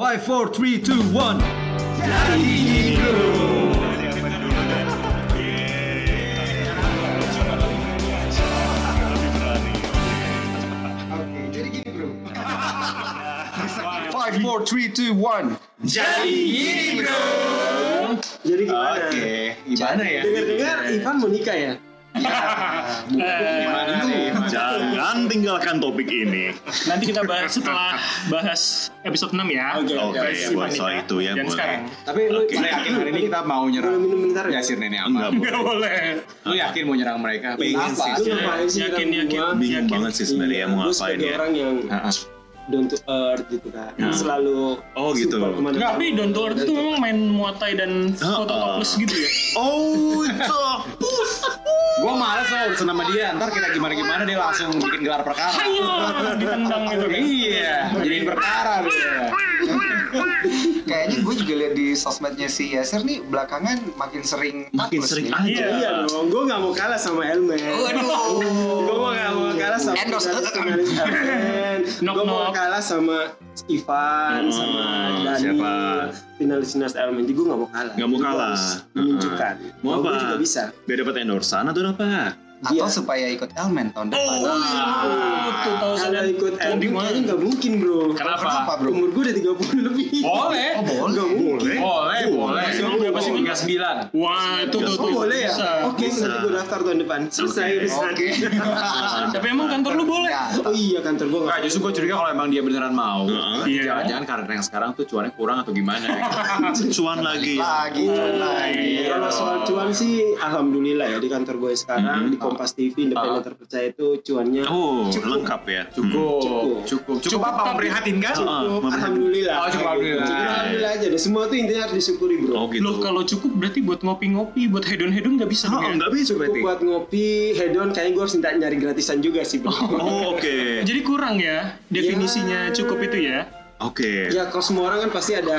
Five, four, three, two, one. Oke, jadi gini bro. Five, four, three, two, one. Jadi gimana? Oke, gimana ya? Dengar-dengar Ivan mau nikah ya? Gimana nih? Jangan tinggalkan topik ini. Nanti kita bahas setelah bahas episode 6 ya. Oke, Oke, oke. ya, buat soal itu ya, Dan boleh. sekarang. Tapi lu lu yakin hari ini kita mau nyerang Boleh minum bentar ya? Yasir Nenek Enggak, apa? Nggak boleh. Lu yakin mau nyerang mereka? Pengen sih. Lu ngapain sih Yakin, yakin. Bingung Yakin. banget sih sebenarnya Iya, mau ngapain sebagai ya. orang yang Heeh. down to earth gitu kan. Hmm. Selalu Oh, gitu. Tapi Don Tour itu memang main Muay Thai dan foto Oh. topless gitu ya. Oh, itu. Gua males lah urusan sama dia. Ntar kita gimana-gimana dia langsung bikin gelar perkara. Ditendang gitu kan. Iya, jadiin perkara dia. Kayaknya gue juga lihat di sosmednya si Yasir nih belakangan makin sering Makin sering nih. aja. Iya. Dong, gue gak mau kalah sama Elmen Waduh. Gue mau gak mau kalah sama Knock, Gue mau kalah sama Ivan, Hmm, sama Dani siapa? Finalis finalis Elmen, jadi gue gak mau kalah Nggak mau kalah. Menunjukkan Mau Bahwa apa? Gue juga bisa Biar dapat endorsan atau apa? Atau Iya. supaya ikut Elmen tahun depan. Oh, tuh tahu Kalau ikut Elmen kayaknya gak mungkin bro Kenapa bro? Umur gue udah 30 lebih Boleh. Oh boleh. Gak mungkin Boleh, boleh. Masih berapa sih, sembilan. Wah, itu tuh Oh tuh. boleh ya? Oke, nanti gue daftar tahun depan Selesai Oke. Tapi emang kantor lu boleh? Oh iya kantor gue Enggak, gak justru gue curiga kalau emang dia beneran mau. Iya. Jangan-jangan karena yang sekarang tuh cuannya kurang atau gimana? Cuan lagi. Lagi, cuan lagi. Kalau soal cuan sih, alhamdulillah ya di kantor gue sekarang Mhm. di Kompas TV independen terpercaya itu cuannya Oh, lengkap ya. Cukup. Cukup. Cukup. Cukup apa? Memprihatinkan? Cukup. cukup. memang- alhamdulillah. Oh, cukup alhamdulillah. Cukup alhamdulillah aja deh. Semua tuh intinya harus disyukuri bro. Oh gitu. Loh kalau cukup berarti buat ngopi-ngopi, buat hedon-hedon nggak bisa Oh, dong ya? enggak bisa Cukup berarti. buat ngopi, hedon, kayaknya gue harus minta nyari gratisan juga sih bro. Oh, oke. Jadi kurang ya definisinya Ya. cukup itu ya. Oke. ya kalau semua orang kan pasti ada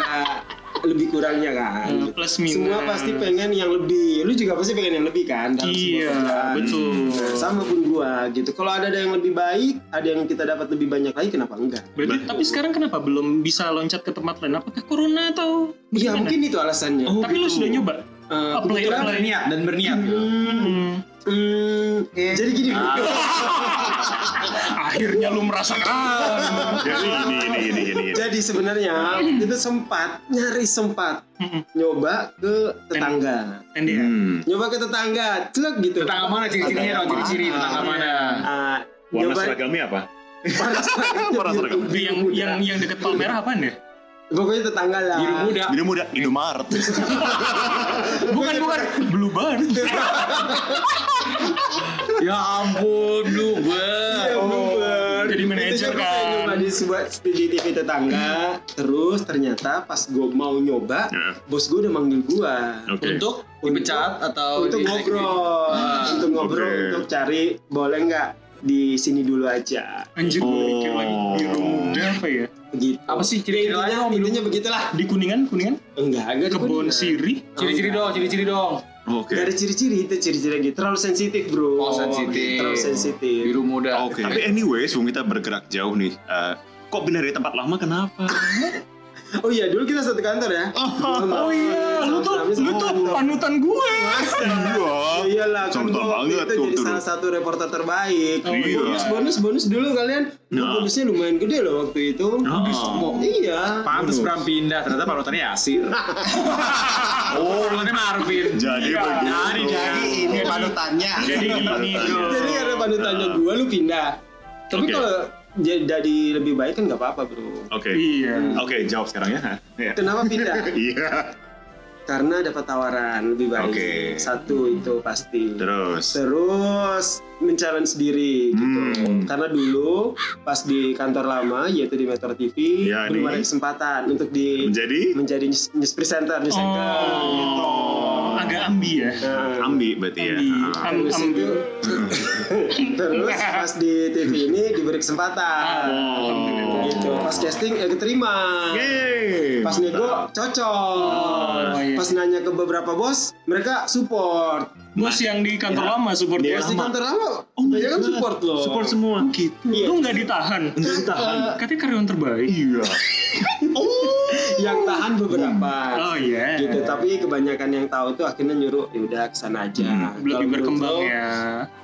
lebih kurangnya kan. Hmm, plus minus. Semua pasti pengen yang lebih. Lu juga pasti pengen yang lebih kan dalam sebuah Iya, kerjaan. betul. Nah, sama pun gua gitu. Kalau ada yang lebih baik, ada yang kita dapat lebih banyak lagi, kenapa enggak? Berarti tapi sekarang kenapa belum bisa loncat ke tempat lain? Apakah corona atau Iya mungkin itu alasannya. Oh, Tapi lu gitu. sudah nyoba? Eh, apply, apply. Berniat dan berniat. gitu. Hmm. Hmm, jadi gini. Akhirnya lu merasakan. Jadi ini ini ini ini. ini. jadi sebenarnya itu sempat nyari sempat nyoba ke tetangga. Ya? Hmm. Nyoba ke tetangga, celek gitu. Tetangga mana ciri-cirinya dong? Ciri-ciri tetangga mana? Ah, Warna nyoba seragamnya apa? warna seragamnya yang yang yang deket Palmerah apaan ya? Pokoknya tetangga lah. Biru muda. Biru muda, Indomaret. Bukan bukan Blue Bar. Ya ampun, lu Iya, Bluebird. Jadi manajer Itu juga kan. pengen nyoba di sebuah di TV tetangga. Terus ternyata pas gue mau nyoba, Ya. bos gue udah manggil gue. Oke. Untuk dipecat atau untuk di- ngobrol, Ah, untuk ngobrol, oke. untuk cari boleh nggak di sini dulu aja. Anjir gue Oh. mikir lagi biru muda apa ya? Begitu. Apa sih ciri-ciri intinya, lain? intinya begitulah. Di Kuningan, Kuningan? Enggak, enggak di Kebun Kuningan. siri. Ciri-ciri dong, ciri-ciri dong. Oke. Gak ada ciri-ciri itu ciri-ciri gitu. Terlalu sensitif bro. Oh, sensitif. Terlalu sensitif. Biru muda. Oke. Tapi anyway, sebelum kita bergerak jauh nih, eh, kok pindah dari tempat lama kenapa? Oh iya, dulu kita satu kantor ya. Oh iya, lu tuh lu tuh panutan gue. Iya. Oh iyalah, kan Contoh banget itu tuh, jadi salah satu reporter terbaik. Oh, iya. Bonus, bonus, bonus dulu kalian. Nah. Bonusnya lumayan gede loh waktu itu. Oh. Iya. Pantes Bram pindah, ternyata panutannya Yasir. oh, panutannya Marvin. Jadi Iya. Jadi, Jadi ini panutannya. Jadi gini bro. Jadi karena panutannya gua lu pindah. Tapi kalau jadi lebih baik kan nggak apa-apa bro. Oke. Iya. Oke, jawab sekarang ya. Iya. Kenapa pindah? Iya. karena dapat tawaran lebih baik. Oke. Satu itu pasti. Terus. Terus mencalon sendiri gitu. Hmm. Karena dulu pas di kantor lama yaitu di Metro TV Ya, belum ada kesempatan untuk di Menjadi menjadi news, presenter, news anchor gitu. Oh, agak ambi ya. Nah, ambi berarti ya. Ambi. Ah. Am- Terus ambi. terus pas di TV ini diberi kesempatan Alhamdulillah. gitu pas casting ya keterima Yeay. pas nego cocok Oh, iya. pas nanya ke beberapa bos mereka support Bos yang di kantor lama support Dia ya. bos di kantor lama Oh my banyak kan God. support loh Support semua. Gitu. Iya. Lu nggak ditahan. Enggak ditahan. Katanya karyawan terbaik. Iya. yang tahan beberapa. Oh iya. Gitu, tapi kebanyakan yang tahu tuh akhirnya nyuruh ya udah ke sana aja. Hmm, Kalau lebih berkembang ya.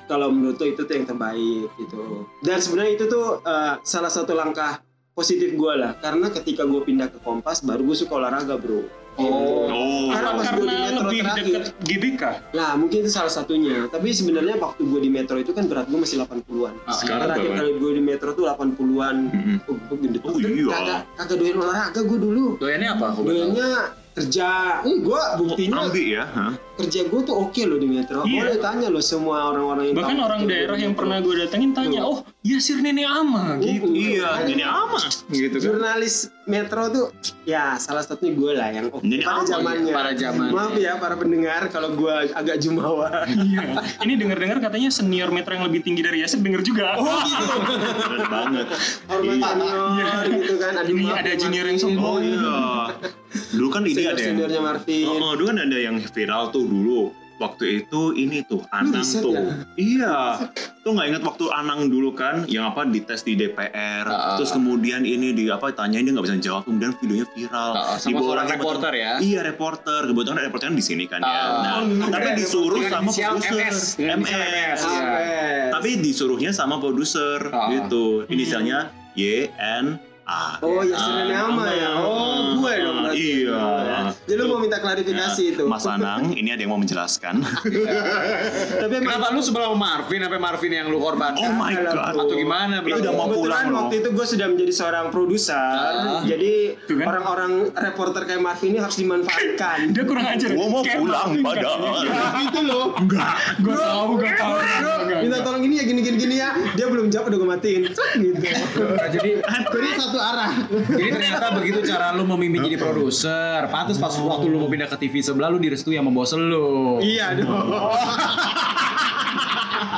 Kalau menurut itu tuh yang terbaik gitu. Dan sebenarnya itu tuh eh, salah satu langkah positif gue lah, karena ketika gue pindah ke Kompas baru gue suka olahraga bro. Oh. Oh, Karena pas gua di metro lebih terakhir. dekat GBK? Nah mungkin itu salah satunya. Tapi sebenarnya waktu gue di metro itu kan berat gue masih 80-an. Sekarang Terakhir kali gue di metro tuh 80-an. Mm-mm. Oh, gue gendut. Oh, iya. Kagak, kagak doyan olahraga gue dulu. Doyannya apa? Doyannya kerja. Ini gue buktinya ambi ya? Hah? kerja gue tuh oke loh di metro. Iya. Boleh tanya loh semua orang-orang yang Bahkan orang daerah yang metro. pernah gue datengin tanya, oh iya sir nenek ama gitu. Iya, ini ama gitu kan. Jurnalis metro tuh ya salah satunya gue lah yang oke Jadi pada apa ya? zamannya. Pada zamannya. Maaf ya para pendengar kalau gue agak jumawa. Iya. Ini dengar-dengar katanya senior metro yang lebih tinggi dari Yasir denger juga. Oh gitu. Banget. Hormat Iya. senior gitu kan. Aduh, Ini maaf ada ya, junior yang sombong. Oh iya. Dulu kan ini ada yang Martin. Oh, oh, dulu kan ada yang viral tuh dulu. Waktu itu ini tuh Anang riset tuh. ya? Iya. Tuh nggak ingat waktu Anang dulu kan yang apa dites di DPR. Ah. Terus kemudian ini di apa tanyain dia nggak bisa jawab. Kemudian videonya viral. Ah, sama Dibawa seorang lagi sama reporter ya? Iya reporter. Kebetulan reporter kan di sini kan ya. Ah. Nah, Oh, tapi iya. disuruh Dengan sama produser. MS. Dengan MS. Iya. Sampai. Tapi disuruhnya sama produser Ah. gitu. Inisialnya Y N A. Oh ya sering nama ya. Oh Jadi lu mau minta klarifikasi Ya, itu. Mas Anang, ini ada yang mau menjelaskan. Tapi emang Kenapa lu sebelah sama Marvin sampai Marvin yang lu korbankan? Oh my god. Atau gimana? Itu udah mau pulang loh. waktu itu gue sudah menjadi seorang produser, Ah. jadi kan. orang-orang reporter kayak Marvin ini harus dimanfaatkan. Dia kurang ajar. Gua mau pulang Marvin padahal. katanya. gitu loh. Enggak. Gue tahu, gue tahu. Bro, Enggak, enggak, minta tolong ini ya gini gini gini ya. Dia belum jawab udah gue matiin. Gitu. jadi Jadi satu arah. jadi ternyata begitu cara lu memimpin jadi produser. Pantes pas waktu lu mau pindah ke TV sebelah lu direstui sama bos lu. Iya dong.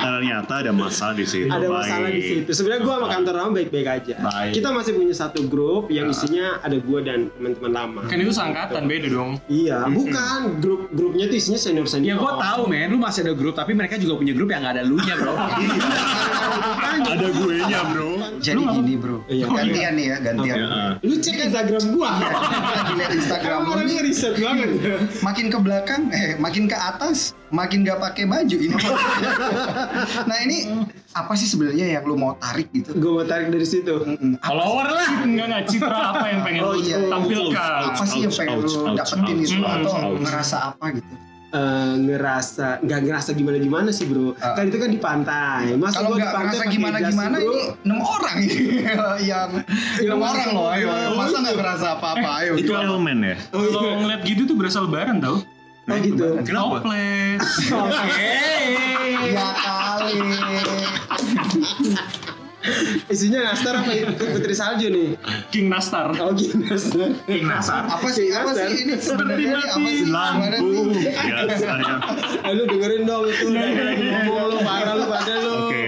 Ternyata ada masalah di situ. ada masalah di baik. situ. Sebenarnya gue sama kantor lama baik-baik aja. Baik. Kita masih punya satu grup yang isinya ada gue dan teman-teman lama. Kan itu seangkatan beda dong. Iya, bukan grup grupnya tuh isinya senior Ya senior. gua tahu men, lu masih ada grup tapi mereka juga punya grup yang gak ada lu nya bro. Ada gue nya bro. Jadi gini bro, Iya. gantian nih ya, gantian. Ya, Lu cek Instagram gua. Lagi liat Instagram lu riset banget. makin ke belakang, eh makin ke atas, makin gak pakai baju ini. nah ini apa sih sebenarnya yang lu mau tarik gitu? Gue mau tarik dari situ. Apa, Follower lah. Enggak enggak citra apa yang pengen Oh, lu iya. tampilkan. apa sih yang pengen lu dapetin itu atau ouch. ngerasa apa gitu? Eh, ngerasa nggak ngerasa gimana gimana sih bro Ah. kan itu kan di pantai masa Kalau gua di nggak ngerasa gimana gimana bro? ini enam orang ini yang enam orang loh, ayo, masa nggak ngerasa apa-apa, ayo. Itu gimana? elemen ya? oh, Kalau iya. ngeliat gitu tuh berasa lebaran tau. Oh gitu Kenapa? Toples. Ya kali. isinya nastar apa putri salju nih King Nastar. oh gitu nastar King Nastar. Apa sih apa sih ini sebenarnya ini apa sih? Lampu. Ya, saya. Dengerin dong itu dari lagi ngomong lu parah lu pada lu Oke.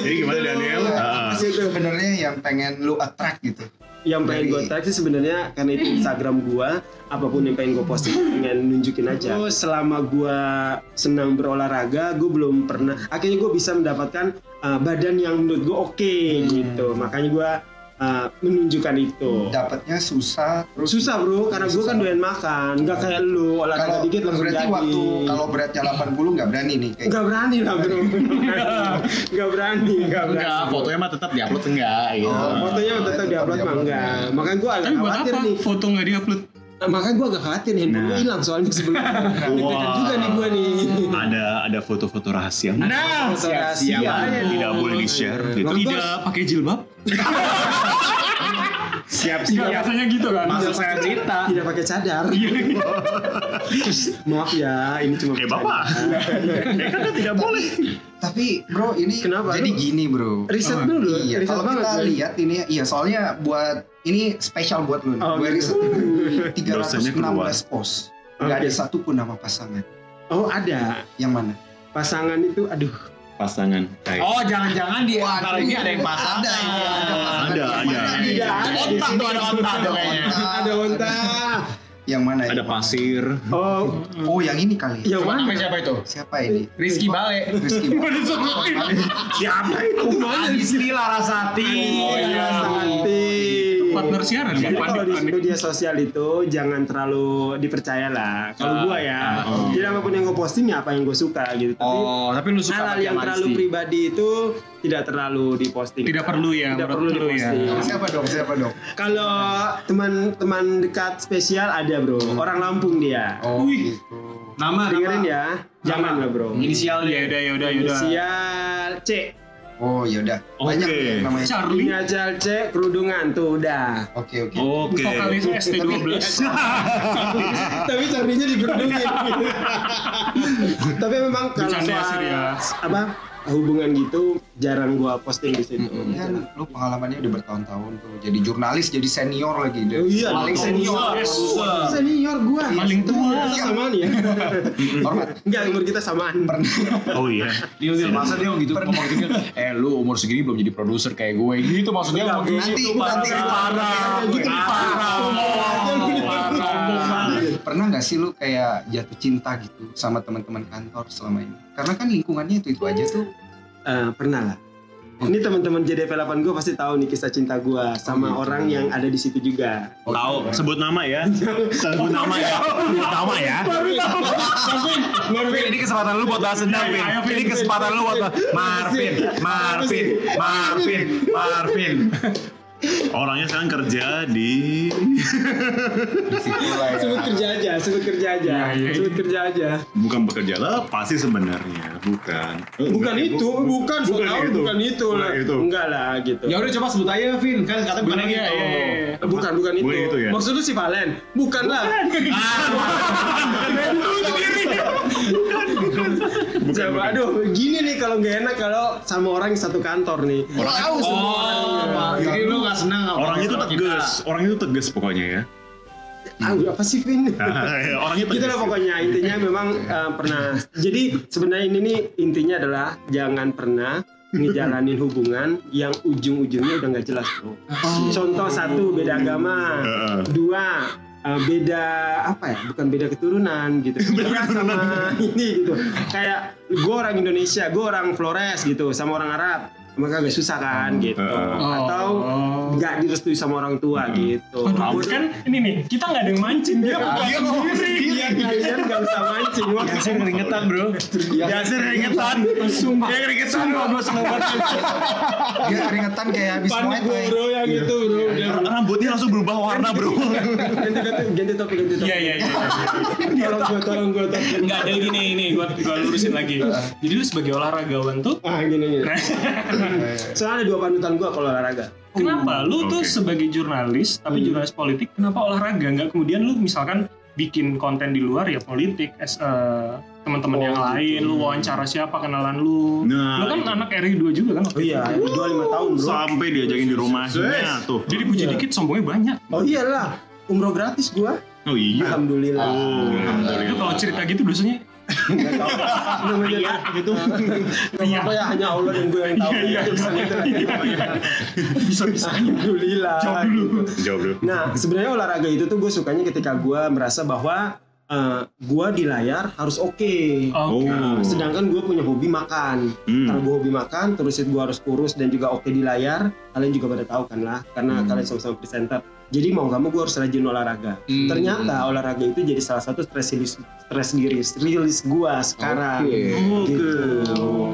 Jadi gimana gitu. Daniel? Apa Ah. sih sebenarnya yang pengen lu attract gitu? Yang pengen gue tag sih sebenarnya karena itu Instagram gua. Apa pun yang pengen gue posting pengen nunjukin aja. Terus? Selama gua senang berolahraga gue belum pernah akhirnya gue bisa mendapatkan uh, badan yang menurut gue oke gitu. Makanya gua uh, menunjukkan itu. Dapatnya susah terus susah bro karena gue kan doyan makan. Nggak kayak lu olahraga kalau dikit langsung berarti jadi. waktu kalau beratnya 80 nggak berani nih kayak nggak berani lah bro. Nggak berani. Nggak berani Enggak, fotonya mah tetap diupload enggak gitu. Oh, fotonya tetap diupload mah enggak. makanya gue agak khawatir apa ih. foto nggak diupload? Nah, makanya gue agak khawatir handphone gue Nah. hilang soalnya sebelumnya. Deg-degan juga nih gue nih. Ada ada foto-foto rahasia. Nah, Foto rahasia. nih. Tidak boleh di-share gitu. Bang Tidak pakai jilbab? Siap Enggak biasanya gitu kan. Masuk saya cerita. Tidak pakai cadar. Maaf ya, ini cuma Eh bapak. Eh kan tidak boleh. Tapi bro ini Kenapa? jadi Lu- gini bro Riset dulu, iya riset kalau banget. kita ya. lihat ini iya soalnya buat ini spesial buat lu. Oh, gue gitu. riset Dosanya 316 keluar. post nggak ada Oke. satupun nama pasangan Oh ada. yang mana Pasangan itu, aduh. Pasangan. Baik. Oh, jangan-jangan di antara ini ada yang pasangan. ada ini ada pasangan Ada, Yang ada. mana nih? Tidak ada di Otak sini. tuh ada otak tuh kayaknya. Ada onta. Yang mana Ada ini? pasir. Oh, oh yang ini kali yang Coba mana? namanya siapa itu? siapa ini Rizky Bale. Rizky Siapa itu? Adi Sri Larasati. Oh iya, Santi. Partner siaran ya. Jadi kalau di media sosial itu jangan terlalu dipercaya lah. Kalau Ah, gua ya, ah. jadi apa pun yang gue posting ya apa yang gue suka gitu. Tapi Oh, tapi lu suka hal-hal pakai yang terlalu pribadi itu tidak terlalu diposting. Tidak perlu ya, Tidak perlu lu ya. diposting. Siapa dong? Siapa dong? Kalau teman-teman dekat spesial ada bro, orang Lampung dia. Oh, Wih. gitu. Nama Dengerin nama. ya, jangan lah bro. Inisial Ya udah, ya udah, ya udah. Inisial C. Oh, yaudah. Oke. Banyak yang namanya. Charlie. Inisial C kerudungan tuh udah. Oke, oke. Oke. Vokalis ST12. Tapi Charlie-nya dikerudungin. Tapi memang kalau soal ya. apa hubungan gitu jarang gua posting di situ. Ini kan lu pengalamannya udah bertahun-tahun tuh. Jadi jurnalis, jadi senior lagi. Oh iya, Paling senior. Yes. Senior gua. Paling tua. Kita samaan ya. Hormat. Enggak, umur kita samaan. Oh iya. Dia dia masa dia gitu ngomong gitu eh lu umur segini belum jadi produser kayak gue gitu maksudnya Enggak, gitu nanti- nanti- parah Gitu, Pernah nggak sih lu kayak jatuh cinta gitu sama teman-teman kantor selama ini? Karena kan lingkungannya itu itu aja tuh. Eh, pernah lah. Ini teman-teman JDP 8 gue pasti tahu nih kisah cinta gue sama gitu. orang yang ada di situ juga. Tahu, sebut nama ya. Sebut nama ya. Sebut nama ya. Marvin ini kesempatan lu buat balas dendam Vin Ayo, Vin. ini kesempatan lu buat Marvin Marvin Marvin Marvin Orangnya sekarang kerja di ya. Sebut kerja aja, sebut kerja aja, Iya, iya. sebut kerja aja. bukan bekerja lah, pasti sebenarnya, bukan. Bukan itu, bukan, bukan tahu itu. bukan itu lah. Bukan itu. Enggak lah gitu. ya udah coba sebut aja Vin kan katanya bukan iya, iya. Bukan, bukan itu. Bukan itu ya? Maksud lu si Valen? Bukan lah. Coba, aduh, gini nih kalau nggak enak kalau sama orang yang satu kantor nih. Tahu semua oh jadi lu gak senang Orang itu kita. tegas, orang itu tegas pokoknya ya. Tahu apa sih Vin? Orangnya gitu lah pokoknya intinya memang eh, pernah jadi sebenarnya ini nih intinya adalah jangan pernah ngejalanin hubungan yang ujung-ujungnya udah nggak jelas bro. Contoh satu beda agama, dua eh, beda apa ya? Bukan beda keturunan gitu. Beda sama ini gitu. Kayak gue orang Indonesia, gue orang Flores gitu, sama orang Arab. Maka agak susah kan gitu. Heeh. Atau nggak direstui sama orang tua gitu. Aduh, kan ini nih, kita nggak ada yang mancing dia. Dia ngomong sendiri. Iya, kalian nggak usah mancing. Wah, Yasir keringetan bro Yasir keringetan Sumpah. Dia keringetan Sumpah gue seneng banget. Dia keringetan kayak habis Muay gue Thai. bro yang itu bro. Rambutnya langsung berubah warna bro. ganti ganti ganti topik ganti topik. Iya, iya, iya. Tolong gue tolong gue topik. Enggak ada gini ini, gua gua lurusin lagi. Jadi lu sebagai olahragawan tuh Ah gini gini. Soalnya ada dua panutan gue kalau olahraga. Kenapa lu tuh Oke. sebagai jurnalis, tapi jurnalis politik, kenapa olahraga? Nggak kemudian lu misalkan bikin konten di luar ya politik, as eh, teman-teman Oh, yang gitu. lain, lu wawancara siapa, kenalan lu. Nah, lu kan itu. anak RI 2 juga kan? Oh iya, dua lima tahun bro. Sampai diajakin di rumahnya tuh. Jadi puji dikit sombongnya banyak. Oh iyalah, umroh gratis gue. Oh iya. Alhamdulillah. Oh, Itu kalau cerita gitu dosanya Namanya gitu. Nggak apa ya hanya Allah dan gue yang tahu. Iya, iya, Urusan itu. bisa-bisanya. Alhamdulillah. Jawab dulu. Jawab dulu. Nah, sebenarnya olahraga itu tuh gue sukanya ketika gue merasa bahwa eh, gue di layar harus oke. Oke. Oh. Sedangkan gue punya hobi makan. Hmm. Karena gue hobi makan, terus gue harus kurus dan juga oke di layar. Kalian juga pada tahu kan lah, karena Hmm. kalian sama-sama presenter. Jadi mau gak mau gue harus rajin olahraga. Hmm. Ternyata olahraga itu jadi salah satu stress release, stress rilis, rilis gue sekarang. Oke. Gitu.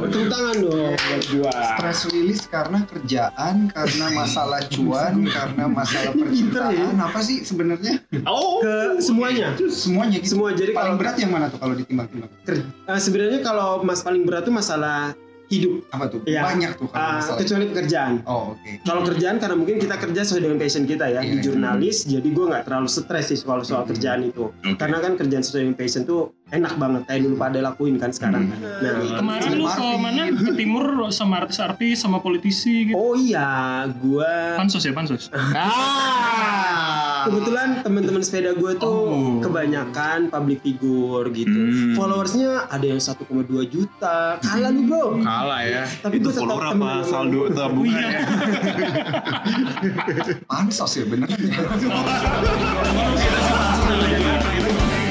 Tepuk tangan dong buat gue. Stress release karena kerjaan, karena masalah cuan, karena masalah percintaan. Apa sih sebenarnya? Oh. Ke semuanya. Semuanya gitu. Semua jadi Paling kalau berat yang mana tuh kalau ditimbang-timbang? eh, sebenarnya kalau mas paling berat tuh masalah hidup. Apa tuh? Iya. Banyak tuh kalau masalah. kecuali pekerjaan. Oh, oke. Kalau kerjaan karena mungkin kita kerja sesuai dengan passion kita ya di Iya. jurnalis, jadi gue nggak terlalu stres sih soal soal kerjaan itu. Oke. Karena kan kerjaan sesuai dengan passion tuh enak banget kayak dulu pada lakuin kan sekarang. Nah, Kemarin lu ke mana? Ke timur sama artis-artis, sama politisi gitu. oh iya, gue Pansus ya, pansus. ah kebetulan teman-teman sepeda gue tuh Oh. kebanyakan public figure gitu. Hmm. Followersnya ada yang 1,2 juta. Kalah lu bro. kalah ya Tapi Itu gue tetap follower temen apa sama saldo tabungan? Iya. Pansos ya bener.